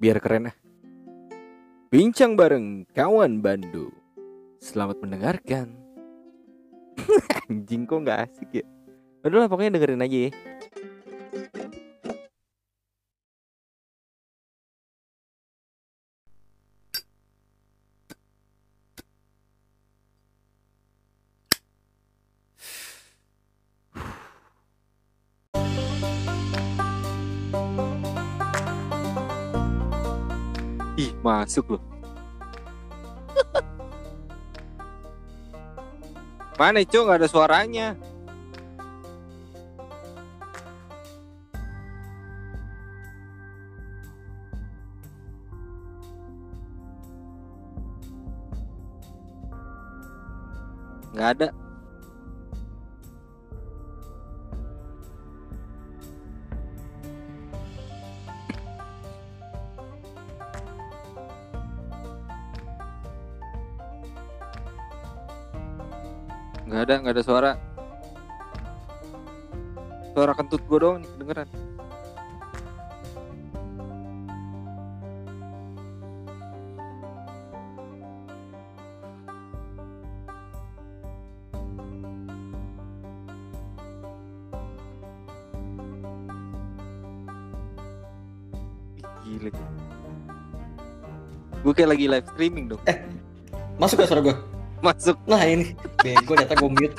Biar keren ah. Bincang bareng kawan Bandu. Selamat mendengarkan. Anjing kok nggak asik ya. Udah lah pokoknya dengerin aja ya. Masuk loh. Mana Cok nggak ada suaranya? Nggak ada. Ada, nggak ada suara. Suara kentut gue doang nih kedengeran. Gue kayak lagi live streaming dong. Masuk gak suara gue? Masuk. Nah ini, bego ternyata gue mute.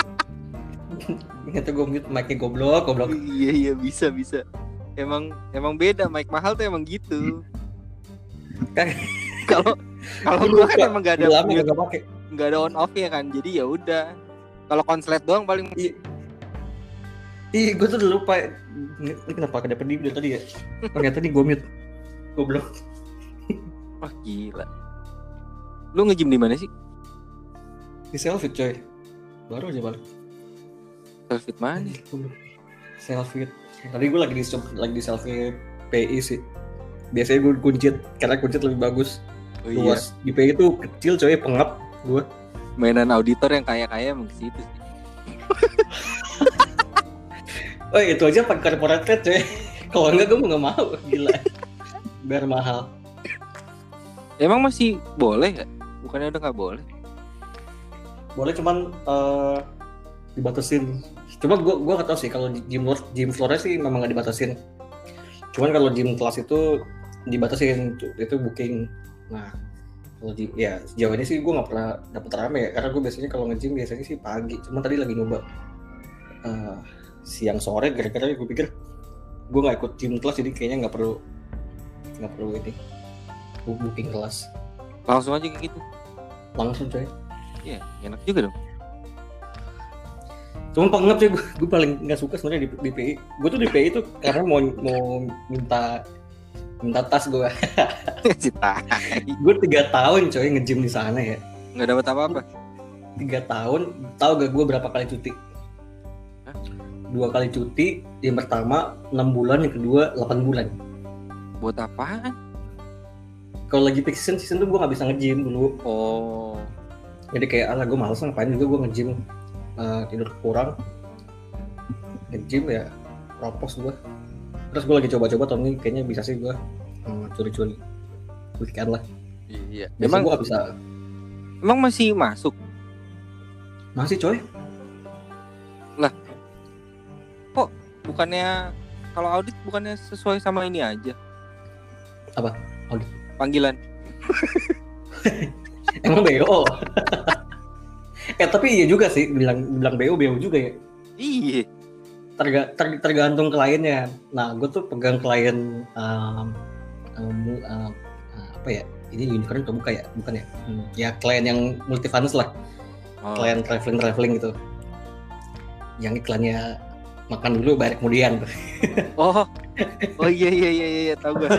ternyata gue mute mic-nya goblok, goblok. Iya iya bisa bisa. Emang emang beda mic mahal tuh emang gitu. Kan- Kalau kalau gua kan emang gak ada mute, gak pakai. nggak ada on off ya kan. Jadi ya udah. Kalau konslet doang paling Ih, gue tuh udah lupa. Ini kenapa ada pedih dari tadi ya? Ternyata nih gue mute. Goblok. wah gila. Lu nge-gym di mana sih? Di selfie coy. Baru aja balik. Selfie mana? Selfie. Tadi gue lagi di lagi di selfie PI sih. Biasanya gue kuncit karena kuncit lebih bagus. Oh iya. Luas. Di PI itu kecil coy, pengap gue. Mainan auditor yang kaya-kaya emang ke situ sih. Oh itu aja pakai corporate rate coy. Kalau enggak gue mau nggak mau, gila. Biar mahal. Emang masih boleh nggak? Bukannya udah nggak boleh? Boleh cuman eh dibatasin. Cuma gue gua nggak tahu sih kalau gym floor gym floor sih memang nggak dibatasin. Cuman kalau gym kelas itu dibatasin itu, booking. Nah kalau di ya sejauh ini sih gue nggak pernah dapet rame ya karena gue biasanya kalau nge-gym biasanya sih pagi. Cuman tadi lagi nyoba eh, siang sore gara-gara gue pikir gue nggak ikut gym kelas jadi kayaknya nggak perlu nggak perlu ini booking kelas Langsung aja kayak gitu. langsung coy. Iya, enak juga dong. Cuma pengap sih gue, gue paling nggak suka sebenarnya di, di PI. Gue tuh di PI tuh karena mau mau minta minta tas gue. Gue tiga tahun coy nge-gym di sana ya. Nggak dapat apa-apa. Tiga tahun, tahu gak gue berapa kali cuti? Hah? Dua kali cuti, yang pertama 6 bulan, yang kedua 8 bulan. Buat apaan? Kalau lagi peak season, season tuh gue nggak bisa nge-gym dulu. Oh, Jadi kayak ala gue males ngapain juga gue nge-gym. Eh, tidur kurang. Nge-gym ya, propos gue. Terus gue lagi coba-coba tahun ini kayaknya bisa sih gue hmm, curi-curi weekend lah. iya. Biasanya Emang gue bisa emang masih masuk? masih coy Bukannya kalau audit bukannya sesuai sama ini aja? Apa? Audit? Panggilan. emang BO eh tapi iya juga sih bilang bilang BO BO juga ya Iya. Terga, ter- tergantung kliennya nah gue tuh pegang klien um, um, uh, apa ya ini unicorn atau bukan ya bukan ya Hmm, ya klien yang multi finance lah Oh. klien traveling traveling gitu yang iklannya makan dulu bayar kemudian Oh, oh iya iya iya iya tahu gue.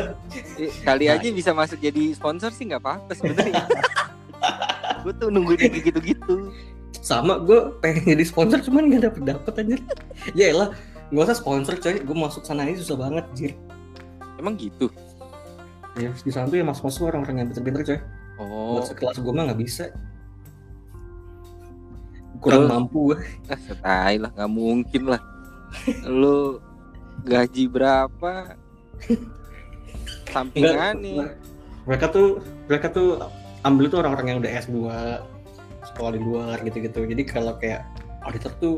Kali Nah. aja bisa masuk jadi sponsor sih nggak apa-apa sebenarnya. Gue tuh nunggu dia kayak gitu-gitu. sama gue pengen jadi sponsor cuman nggak dapet dapet anjir ya lah nggak usah sponsor coy gue masuk sana aja susah banget anjir Emang gitu. ya di sana tuh ya masuk masuk orang-orang yang pinter-pinter coy Oh, buat sekelas gue mah nggak bisa kurang Terus? mampu gue ah, setai lah, nggak mungkin lah. Lu gaji berapa? sampingan nih mereka tuh mereka tuh ambil tuh orang-orang yang udah S2 sekolah di luar gitu-gitu. Jadi kalau kayak auditor tuh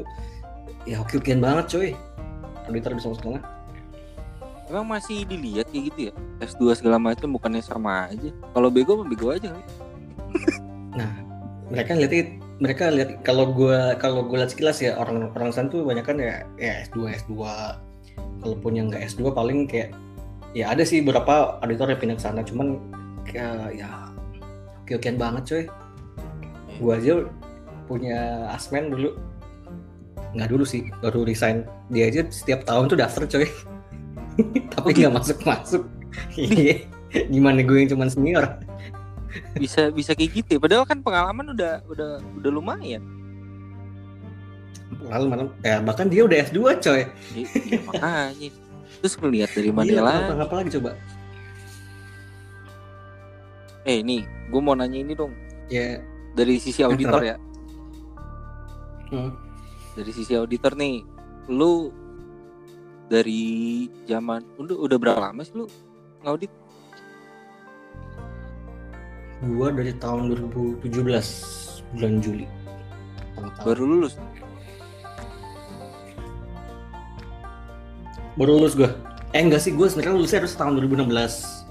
ya oke-okean banget coy. Auditor bisa masuk sana emang masih dilihat kayak gitu ya? S2 segala macam bukannya sama aja? Kalau bego mah bego aja kali. mereka lihat mereka lihat kalau gua kalau gua lihat sekilas ya orang orang sana tuh banyak kan ya, ya S2 S2 kalaupun yang nggak S2 paling kayak ya ada sih beberapa auditor yang pindah ke sana cuman kayak ya oke-okean banget coy gua aja punya asmen dulu. Nggak dulu sih baru resign. Dia aja setiap tahun tuh daftar coy tapi nggak masuk masuk Iya. gimana gue yang cuman senior? Bisa bisa kayak gitu ya. padahal kan pengalaman udah udah udah lumayan. Mana ya bahkan dia udah S2 coy. Ya, ya makanya. Terus ngelihat dari mana Iya, lah apa, apa lagi coba eh nih gue mau nanya ini dong. Ya. Dari sisi auditor ya. Hmm. dari sisi auditor nih lu dari zaman udah udah berapa lama sih lu ngaudit? Gua dari tahun 2017 bulan Juli. Baru lulus? Baru lulus gua. Eh enggak sih gua sebenarnya lulusnya harus tahun 2016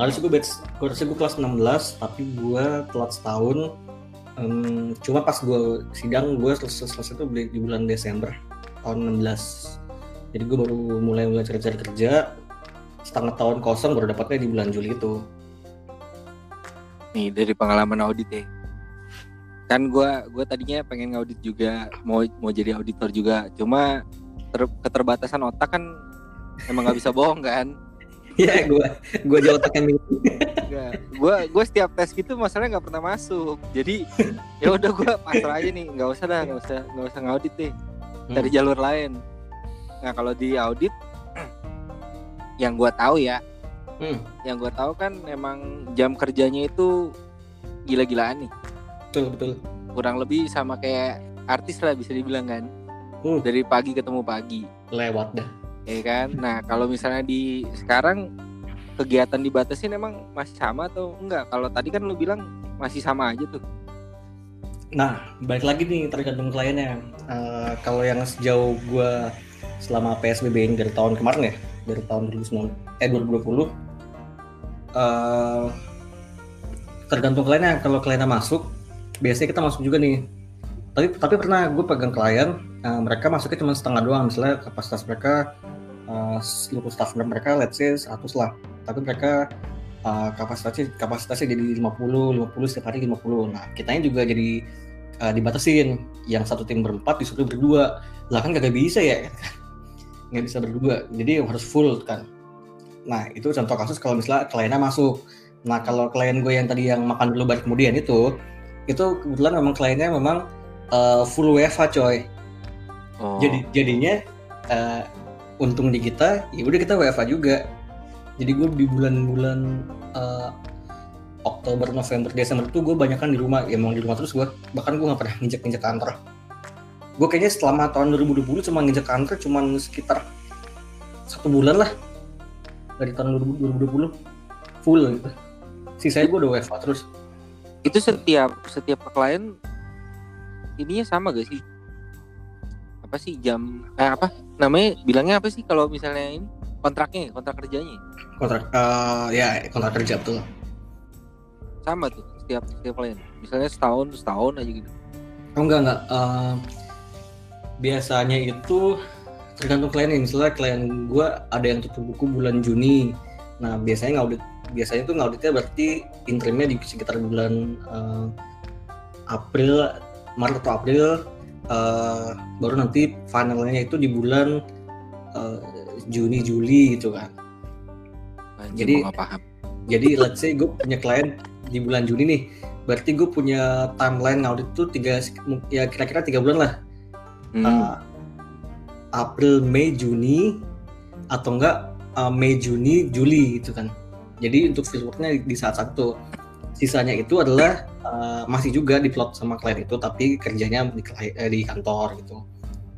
harusnya gue batch gua harusnya gue kelas 16 tapi gua telat setahun. Em, cuma pas gua sidang gua selesai selesai itu di bulan Desember tahun 16 jadi gue baru mulai mulai cari-cari kerja. Setengah tahun kosong baru dapatnya di bulan Juli itu. Nih dari pengalaman audit ya. Kan gua gua tadinya pengen ngaudit juga mau mau jadi auditor juga. Cuma ter- keterbatasan otak kan emang nggak bisa bohong kan Iya, gue gue aja otaknya mirip. Enggak. Gua gua setiap tes gitu masalahnya nggak pernah masuk. Jadi ya udah gua pasrah aja nih, nggak usah dah, nggak usah nggak usah ngaudit deh. Dari jalur lain. Nah, kalau di audit yang gua tahu ya, Hmm, yang gua tahu kan emang jam kerjanya itu gila-gilaan nih. betul betul. Kurang lebih sama kayak artis lah bisa dibilang kan. Hmm. Dari pagi ketemu pagi, Lewat dah. Ya kan? Nah, kalau misalnya di sekarang kegiatan dibatasin emang masih sama atau enggak? Kalau tadi kan lu bilang masih sama aja tuh. Nah, balik lagi nih tergantung kliennya. Eh, kalau yang sejauh gue selama PSBB ini dari tahun kemarin ya, dari tahun 2019, eh 2020, eh tergantung kliennya. Kalau kliennya masuk, biasanya kita masuk juga nih. Tapi tapi pernah gue pegang klien, eh, mereka masuknya cuma setengah doang. Misalnya kapasitas mereka eh, seluruh staff mereka let's say 100 lah. Tapi mereka uh, kapasitasnya kapasitasnya jadi 50 50 setiap hari 50 nah kitanya juga jadi uh, dibatasin. Yang satu tim berempat disuruh berdua. Lah kan gak bisa ya. Nggak bisa berdua. Jadi harus full kan. Nah itu contoh kasus kalau misalnya kliennya masuk. Nah kalau klien gue yang tadi yang makan dulu baru kemudian itu itu kebetulan memang kliennya memang uh, full WFH coy. Oh. jadi jadinya uh, untung di kita ya udah kita WFH juga. Jadi gue di bulan-bulan uh, Oktober November Desember itu gue banyak kan di rumah. Ya emang di rumah terus gue bahkan gue nggak pernah nginjek nginjek kantor. Gue kayaknya selama tahun 2020 cuma nginjek kantor cuma sekitar satu bulan lah dari tahun 2020 full gitu. Sisanya gue udah WFH terus. Itu setiap setiap klien ininya sama gak sih? Apa sih jam eh apa namanya bilangnya apa sih kalau misalnya ini kontraknya kontrak kerjanya kontrak uh, ya kontrak kerja betul sama tuh setiap setiap klien misalnya setahun setahun aja gitu Oh enggak enggak. Eh, biasanya itu tergantung kliennya. Misalnya klien gue ada yang tutup buku bulan Juni. Nah biasanya ngaudit biasanya tuh ngauditnya berarti interimnya di sekitar bulan eh, April, Maret atau April. Eh, baru nanti finalnya itu di bulan eh, Juni Juli gitu kan. Anjir, Jadi- paham Jadi let's say gue punya klien di bulan Juni nih. Berarti gue punya timeline ngaudit tuh tiga ya kira-kira tiga bulan lah. Hmm, uh, April, Mei, Juni atau enggak uh, Mei, Juni, Juli gitu kan. Jadi untuk fieldworknya di saat satu sisanya itu adalah uh, masih juga diplot sama klien itu tapi kerjanya di, eh, di kantor gitu.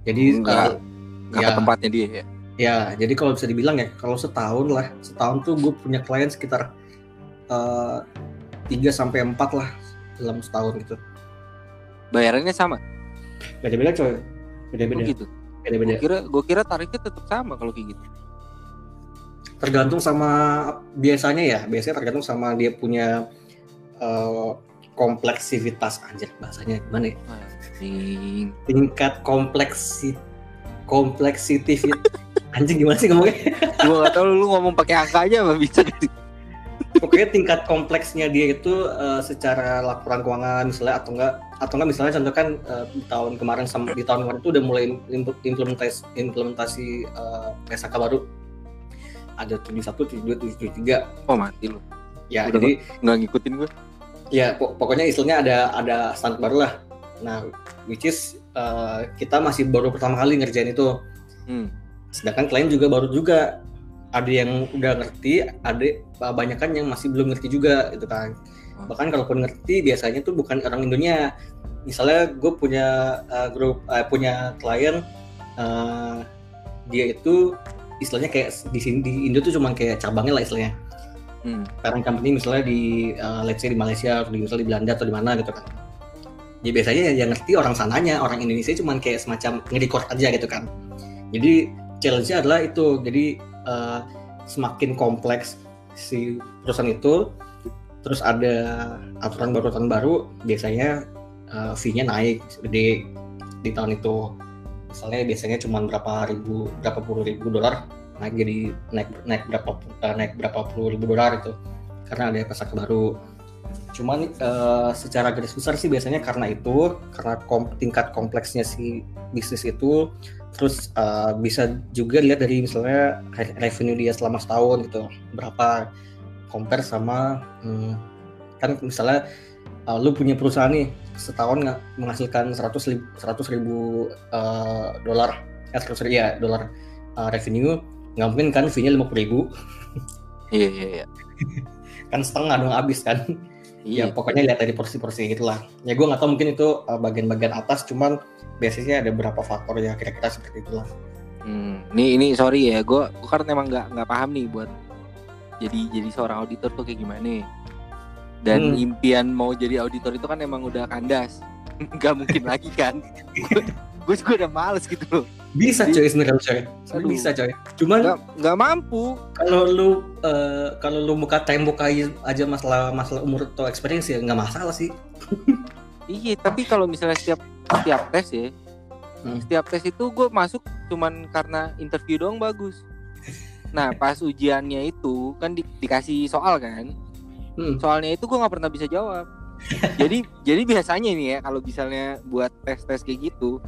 Jadi Enggak. uh, ya, ke tempatnya dia ya Ya, jadi kalau bisa dibilang ya, kalau setahun lah, setahun tuh gue punya klien sekitar eh, tiga sampai empat lah dalam setahun gitu. Bayarannya sama? Beda-beda coy, Oh, beda-beda, gitu. beda-beda. Gue kira gue kira tarifnya tetap sama kalau kayak gitu. Tergantung sama biasanya ya, biasanya tergantung sama dia punya eh, kompleksivitas aja bahasanya gimana ya? Anjing. Tingkat kompleksi kompleksitif anjing gimana sih ngomongnya? gue gak tau lu ngomong pakai angka aja apa bisa pokoknya tingkat kompleksnya dia itu eh, secara laporan keuangan misalnya atau enggak atau enggak misalnya contoh kan eh, di tahun kemarin sama di tahun kemarin itu udah mulai im- implementasi implementasi eh, PSK baru ada 71, 72, 73 Oh mati lu. ya Udah, jadi Nggak ngikutin gue. Ya po- pokoknya istilahnya ada ada standar baru lah. Nah which is eh, kita masih baru pertama kali ngerjain itu. Hmm. sedangkan klien juga baru juga. Ada yang udah ngerti ada banyak kan yang masih belum ngerti juga gitu kan. Hmm. bahkan kalaupun ngerti biasanya tuh bukan orang Indonya. Misalnya gue punya uh, grup uh, punya klien uh, dia itu istilahnya kayak di sini di Indo tuh cuma kayak cabangnya lah istilahnya Hmm. parent company misalnya di uh, let's say di Malaysia atau di misalnya di Belanda atau di mana gitu kan. Ya biasanya yang, ngerti orang sananya orang Indonesia cuma kayak semacam nge-record aja gitu kan. Jadi challenge-nya adalah itu. Jadi uh, semakin kompleks si perusahaan itu terus ada aturan baru aturan baru biasanya uh, fee-nya naik gede di tahun itu. Misalnya biasanya cuma berapa ribu berapa puluh ribu dolar naik jadi naik naik berapa uh, naik berapa puluh ribu dolar itu karena ada pasar baru cuman uh, secara garis besar sih biasanya karena itu karena kom- tingkat kompleksnya si bisnis itu. Terus uh, bisa juga lihat dari misalnya re- revenue dia selama setahun gitu. Berapa compare sama hmm, kan misalnya uh, lu punya perusahaan nih setahun nggak menghasilkan 100 ribu, 100 ribu uh, dolar. 100 ribu ya dolar uh, revenue nggak mungkin kan fee-nya 50 ribu Iya iya iya. kan setengah dong habis kan ya Iya. pokoknya lihat dari porsi-porsi gitulah ya gue nggak tahu mungkin itu uh, bagian-bagian atas cuman biasanya ada beberapa faktor ya kira-kira seperti itulah Hmm. Nih ini sorry ya, gue kan emang nggak nggak paham nih buat jadi jadi seorang auditor tuh kayak gimana. Dan Hmm. impian mau jadi auditor itu kan emang udah kandas. Nggak mungkin lagi kan. gue juga udah males gitu loh. bisa coy sebenarnya coy Aduh. bisa coy cuman Nggak nggak mampu. kalau lu eh, kalau lu muka tembok aja aja masalah masalah umur atau experience ya nggak masalah sih Iya, tapi kalau misalnya setiap setiap tes ya, Hmm. setiap tes itu gue masuk cuman karena interview doang bagus. Nah, pas ujiannya itu kan di- dikasih soal kan, Hmm. soalnya itu gue nggak pernah bisa jawab. jadi jadi biasanya nih ya kalau misalnya buat tes tes kayak gitu,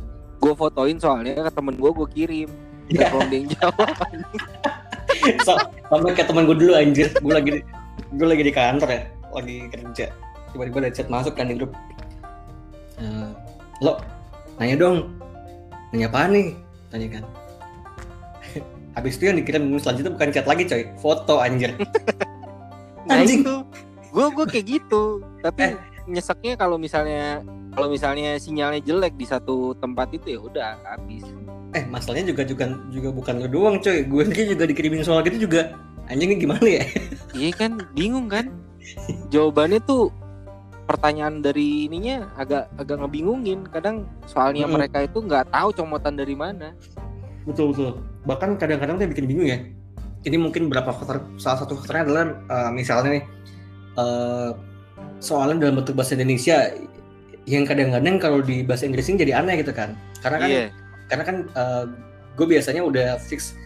gue fotoin soalnya ke temen gue gue kirim. Dia yang jawab. So- sama kayak teman gue dulu anjir gue lagi di, gue lagi di kantor ya lagi kerja tiba-tiba ada chat masuk kan di grup Eh, lo nanya dong nanya apa nih tanya kan habis itu yang dikirim selanjutnya bukan chat lagi coy foto anjir Nah Anjing. gue gue kayak gitu. Tapi Eh. Nyeseknya kalau misalnya kalau misalnya sinyalnya jelek di satu tempat itu ya udah habis. eh masalahnya juga juga juga bukan lu doang coy gue juga dikirimin soal gitu juga anjingnya gimana ya Iya kan, bingung kan? Jawabannya tuh pertanyaan dari ininya agak agak ngebingungin. Kadang soalnya Mm-mm. mereka itu nggak tahu comotan dari mana. betul betul bahkan kadang-kadang dia bikin bingung ya ini mungkin beberapa faktor salah satu faktornya adalah eh, misalnya nih eh, soalnya dalam bentuk bahasa Indonesia yang kadang-kadang kalau di bahasa Inggris ini jadi aneh gitu kan. Karena kan Iya. karena kan gue biasanya udah fix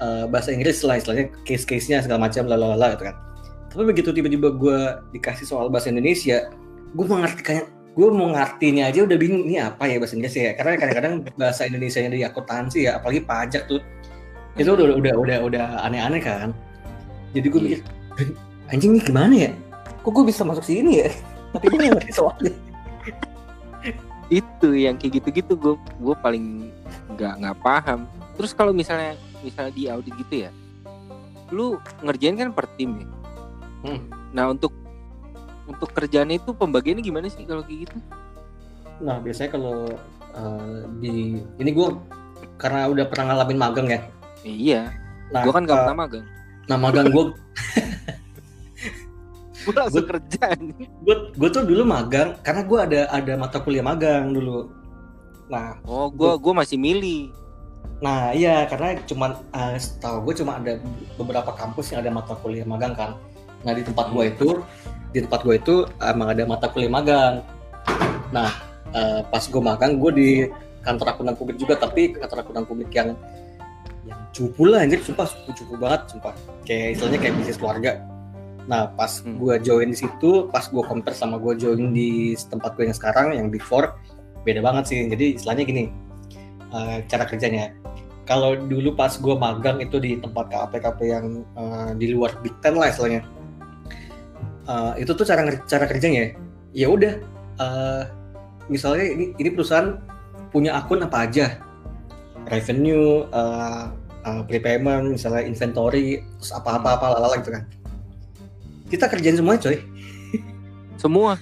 eh, bahasa Inggris lah istilahnya case-case-nya segala macam lalala gitu kan. Tapi begitu tiba-tiba gue dikasih soal bahasa Indonesia gue mengerti kayak gue mau ngartinya aja udah bingung ini apa ya bahasa Inggris ya? Karena kadang-kadang bahasa Indonesia yang di akuntansi ya apalagi pajak tuh itu udah udah udah udah aneh-aneh kan. Jadi gue Iya. mikir anjing ini gimana ya kok gue bisa masuk sini ya tapi gue nggak ngerti soalnya Itu yang kayak gitu-gitu gue gue paling nggak nggak paham. Terus kalau misalnya misalnya di audit gitu ya, lu ngerjain kan per tim ya. Hmm. Nah untuk untuk kerjaan itu pembagiannya gimana sih kalau kayak gitu? Nah biasanya kalau uh, di ini gue karena udah pernah ngalamin magang ya, Iya. Nah, Gua kan gak eh, pernah magang. Nah magang gue Gue langsung kerja gue gue tuh dulu magang karena gue ada ada mata kuliah magang dulu. Nah Oh, gua gua masih milih. Nah iya karena cuman uh, setahu gue cuma ada beberapa kampus yang ada mata kuliah magang kan. Nah di tempat gue itu di tempat gue itu emang ada mata kuliah magang. Nah eh, pas gue magang gue di kantor akuntan publik juga tapi kantor akuntan publik yang yang cupu lah anjir sumpah cupu banget sumpah kayak istilahnya kayak bisnis keluarga. Nah pas Hmm. gue join di situ pas gue compare sama gue join di tempat gue yang sekarang yang big four beda banget sih. Jadi istilahnya gini eh, cara kerjanya. Kalau dulu pas gue magang itu di tempat KAP-KAP yang eh, di luar Big Ten lah istilahnya Eh, itu tuh cara cara kerjanya. Ya udah eh, misalnya ini ini perusahaan punya akun apa aja? Revenue eh, eh, prepayment misalnya inventory terus apa-apa apa lalala gitu kan kita kerjain semuanya coy. Semua.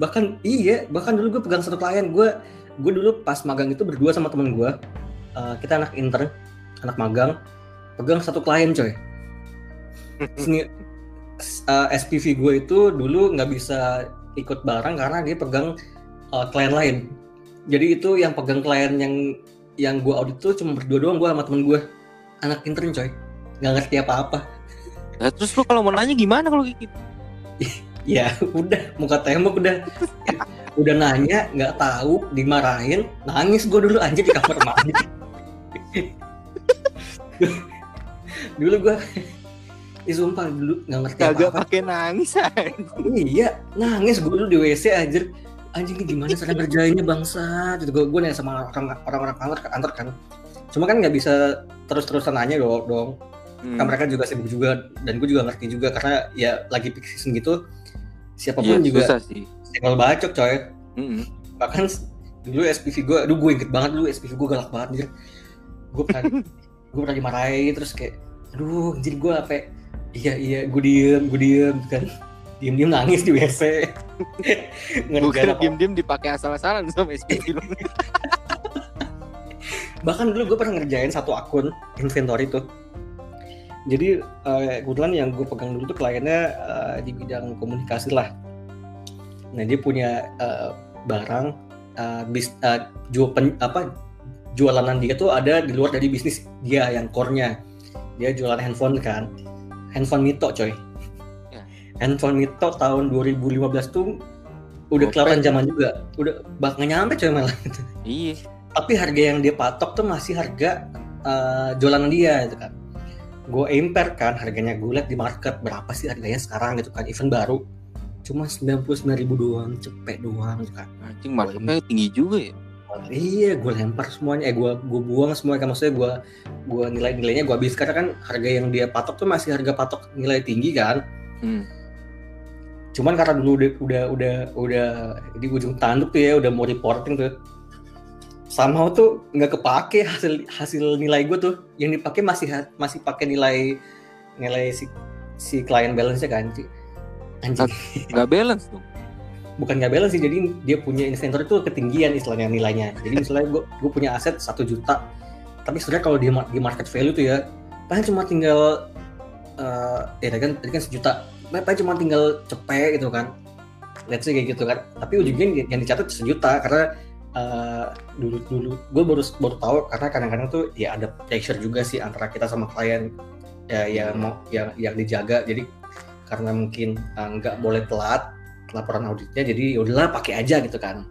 bahkan iya bahkan dulu gue pegang satu klien. Gue gue dulu pas magang itu berdua sama temen gue Uh, kita anak intern anak magang. Pegang satu klien coy. Seni, uh, SPV gue itu dulu nggak bisa ikut bareng karena dia pegang uh, klien lain. Jadi itu yang pegang klien yang yang gue audit tuh cuma berdua doang gue sama temen gue anak intern coy. Nggak ngerti apa-apa Nah, terus lu kalau mau nanya gimana kalau kayak gitu? ya udah muka tembok udah. Udah nanya nggak tahu dimarahin. Nangis gue dulu anjir di kamar mandi. Dulu gue Ih, sumpah dulu nggak ngerti Kagak apa-apa pakai nangis iya nangis gue dulu di WC anjir. Anjing ini gimana cara ngerjainnya bangsa? Gitu gue gue nanya sama orang orang kantor kantor kan. Cuma kan nggak bisa terus terusan nanya dong dong Hmm. kan mereka juga sibuk juga dan gue juga ngerti juga karena ya lagi peak season gitu siapa pun juga susah sih. bacok coy Mm-mm. bahkan dulu SPV gue, aduh gue inget banget dulu SPV gue galak banget anjir gue pernah gue pernah dimarahin terus kayak aduh anjir gue apa ya, iya iya gue diem gue diem kan diem diem nangis di WC kira apa diem-diem dipakai asal-asalan sama lu. bahkan dulu gue pernah ngerjain satu akun inventory tuh jadi eh, kebetulan yang gue pegang dulu tuh kliennya eh, di bidang komunikasi lah. Nah dia punya eh, barang eh, bis eh, jual pen- apa jualanan dia tuh ada di luar dari bisnis dia yang core-nya. Dia jualan handphone kan. Handphone Mito coy. Ya. handphone Mito tahun 2015 tuh udah kelihatan zaman juga. Udah bak nyampe coy malah. Iya. tapi harga yang dia patok tuh masih harga eh, jualan dia gitu kan gue impare kan harganya gue liat di market berapa sih harganya sekarang gitu kan event baru cuma 99.000 ribu doang cepet doang gitu kan Anjing marketnya tinggi juga ya. iya gue lempar semuanya eh gue gue buang semuanya kan maksudnya gue gue nilai nilainya gue habis karena kan harga yang dia patok tuh masih harga patok nilai tinggi kan Hmm. cuman karena dulu udah udah udah udah di ujung tanduk tuh ya udah mau reporting tuh somehow tuh nggak kepake hasil hasil nilai gue tuh. Yang dipakai masih masih pakai nilai nilai si si client balance nya kan Ci. anjing. Gak balance dong. bukan nggak balance sih jadi dia punya inventory tuh ketinggian istilahnya nilainya. Jadi misalnya gue gue punya aset satu juta tapi sebenarnya kalau di di market value tuh ya paling cuma tinggal eh ya kan tadi kan sejuta paling cuma tinggal cepet gitu kan. Let's say kayak gitu kan. Tapi ujungnya yang dicatat sejuta karena eh, dulu dulu. Gue baru baru tahu karena kadang-kadang tuh ya ada pressure juga sih antara kita sama klien ya yang mau yang yang dijaga. Jadi karena mungkin eh, nggak boleh telat laporan auditnya jadi yaudahlah pakai aja gitu kan.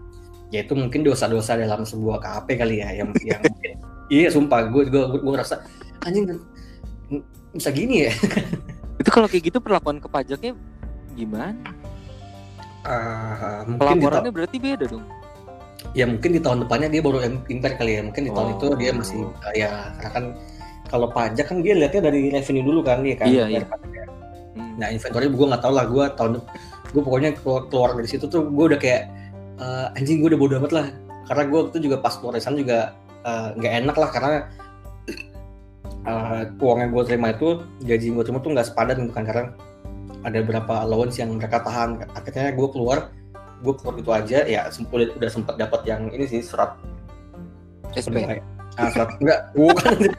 Ya itu mungkin dosa-dosa dalam sebuah KAP kali ya yang yang mungkin. Iya sumpah. Gue gue gue ngerasa anjing bisa gini ya? Itu kalau kayak gitu perlakuan ke pajaknya gimana? Ah, mungkin Pelaporannya berarti beda dong. Ya mungkin di tahun depannya dia baru im- impair kali ya mungkin di tahun Oh. itu dia masih uh, ya karena kan kalau pajak kan dia lihatnya dari revenue dulu kan ya kan Iya, iya. Hmm. nah inventory gue nggak tahu lah gue tahun gue pokoknya keluar, keluar dari situ tuh gue udah kayak eh, anjing gue udah bodo amat lah karena gue itu juga pas keluar dari sana juga eh, nggak enak lah karena eh, uang yang gue terima itu gaji gue terima tuh nggak sepadan gitu kan karena ada beberapa allowance yang mereka tahan akhirnya gue keluar gue keluar gitu aja ya sempat udah sempat dapat yang ini sih surat SP. ah, surat enggak bukan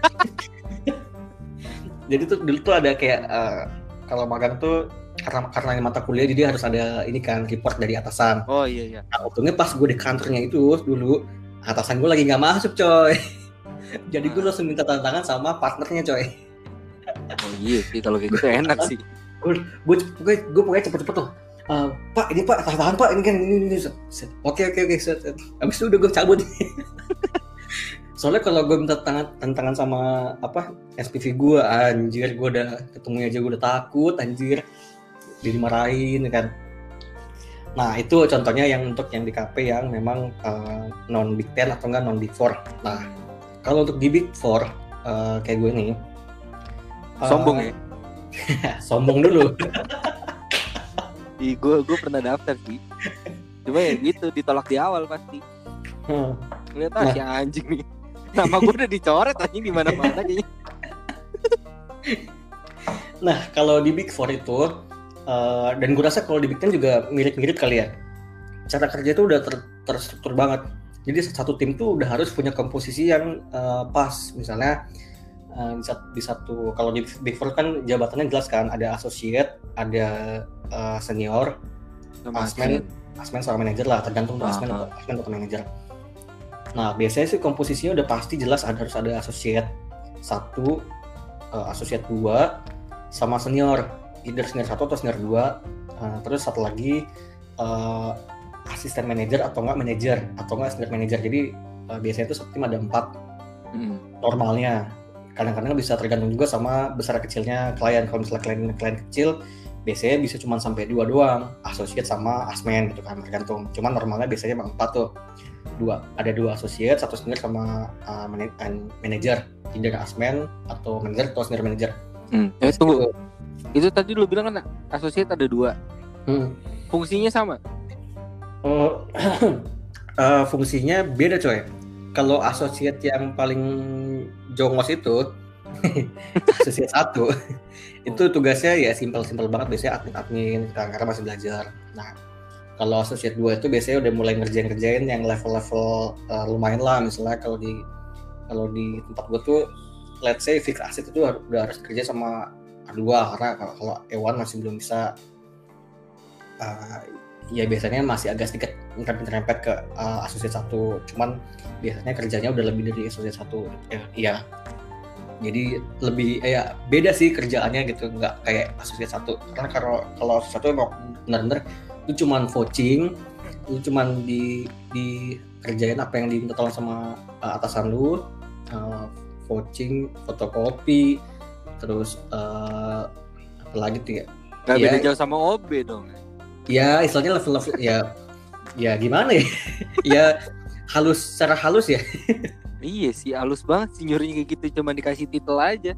jadi tuh dulu tuh ada kayak uh, kalau magang tuh karena karena ini mata kuliah jadi harus ada ini kan report dari atasan. Oh iya iya. Nah, untungnya pas gue di kantornya itu dulu atasan gue lagi nggak masuk coy. jadi gue langsung minta tanda tangan sama partnernya coy. Oh iya sih kalau kayak gitu enak sih. Gue gue, gue pokoknya cepet-cepet tuh. Uh, pak ini pak tanda tangan pak. Ini kan ini ini, oke oke oke abis itu udah gue cabut. Soalnya kalau gue minta tangan tantangan sama apa SPV gue anjir gue udah ketemunya aja gue udah takut anjir. Dimarahin kan. Nah itu contohnya yang untuk yang di KP yang memang uh, non Big Ten atau enggak non Big Four. Nah kalau untuk di Big Four uh, kayak gue nih sombong uh, ya? Sombong dulu Ih, gue gue pernah daftar sih. Cuma ya gitu ditolak di awal pasti. Hmm. Lihat ah nah. si anjing nih. Nama gue udah dicoret anjing di mana-mana kayaknya. nah, kalau di Big Four itu uh, dan gue rasa kalau di Big Ten juga mirip-mirip kali ya. Cara kerja itu udah ter terstruktur banget. Jadi satu tim tuh udah harus punya komposisi yang uh, pas. Misalnya uh, di satu kalau di Big Four kan jabatannya jelas kan ada associate, ada uh, senior, Sama asmen, asmen sama manajer lah, tergantung tuh asmen atau asmen atau manajer. Nah biasanya sih komposisinya udah pasti jelas ada harus ada associate satu, uh, associate dua, sama senior, either senior satu atau senior dua, uh, terus satu lagi uh, asisten manajer atau enggak manajer atau enggak senior manajer. Jadi uh, biasanya itu satu tim ada empat hmm. normalnya. Kadang-kadang bisa tergantung juga sama besar kecilnya klien. Kalau misalnya klien klien kecil, biasanya bisa cuma sampai dua doang. Associate sama asmen gitu kan tergantung. Cuman normalnya biasanya emang empat tuh. Dua ada dua associate satu senior sama uh, manager. Either asmen atau manager atau senior manager. Hmm. eh, tunggu. Itu tadi lu bilang kan associate ada dua. Hmm. fungsinya sama? Uh, uh, fungsinya beda coy kalau associate yang paling jongos itu sesi satu itu tugasnya ya simpel-simpel banget biasanya admin-admin karena masih belajar. Nah kalau associate 2 itu biasanya udah mulai ngerjain-ngerjain yang level-level uh, lumayan lah. Misalnya kalau di kalau di tempat gue tuh let's say fix asset itu udah harus kerja sama A2 karena kalau, kalau E1 masih belum bisa uh, ya biasanya masih agak sedikit nyerempet ke uh, associate satu. Cuman biasanya kerjanya udah lebih dari associate satu. Ya, ya jadi lebih eh, ya beda sih kerjaannya gitu. Nggak kayak asosiasi satu. Karena kalau kalau satu emang benar-benar itu cuman coaching itu cuman di di kerjain apa yang diminta tolong sama uh, atasan lu uh, coaching fotokopi terus uh, apa lagi tuh ya? Gak ya, beda jauh sama OB dong ya istilahnya level-level ya ya gimana ya ya halus secara halus ya Iya sih, halus banget sih nyurinya kayak gitu, cuma dikasih titel aja.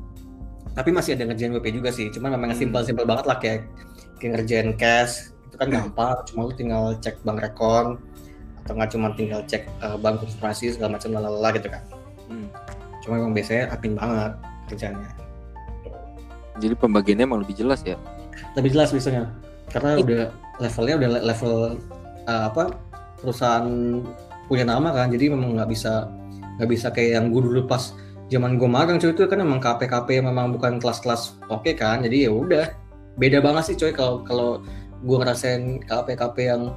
Tapi masih ada ngerjain WP juga sih, cuma memang hmm. simpel-simpel banget lah kayak, kayak ngerjain cash, itu kan hmm. gampang, cuma lu tinggal cek bank rekon, atau nggak cuma tinggal cek uh, bank konsentrasi segala macam lalala gitu kan. Hmm. Cuma memang biasanya apin banget kerjanya. Jadi pembagiannya emang lebih jelas ya? Lebih jelas biasanya, karena It... udah levelnya udah level uh, apa perusahaan punya nama kan, jadi memang nggak bisa nggak bisa kayak yang gue dulu pas zaman gue magang cuy itu kan emang KP-KP memang bukan kelas-kelas oke okay kan jadi ya udah. Beda banget sih coy kalau kalau gue ngerasain KP-KP yang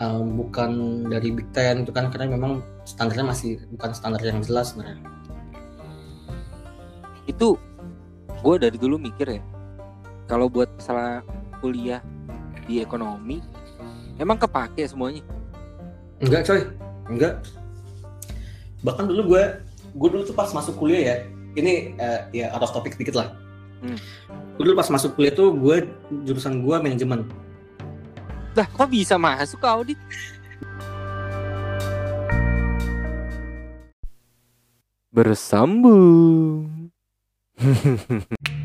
um, bukan dari Big Ten itu kan karena memang standarnya masih bukan standar yang jelas sebenarnya. Itu gue dari dulu mikir ya kalau buat masalah kuliah di ekonomi emang kepake semuanya enggak coy enggak bahkan dulu gue gue dulu tuh pas masuk kuliah ya ini uh, ya out of topic dikit lah hmm. gue dulu pas masuk kuliah tuh gue jurusan gue manajemen Dah, kok bisa masuk ke audit? Bersambung.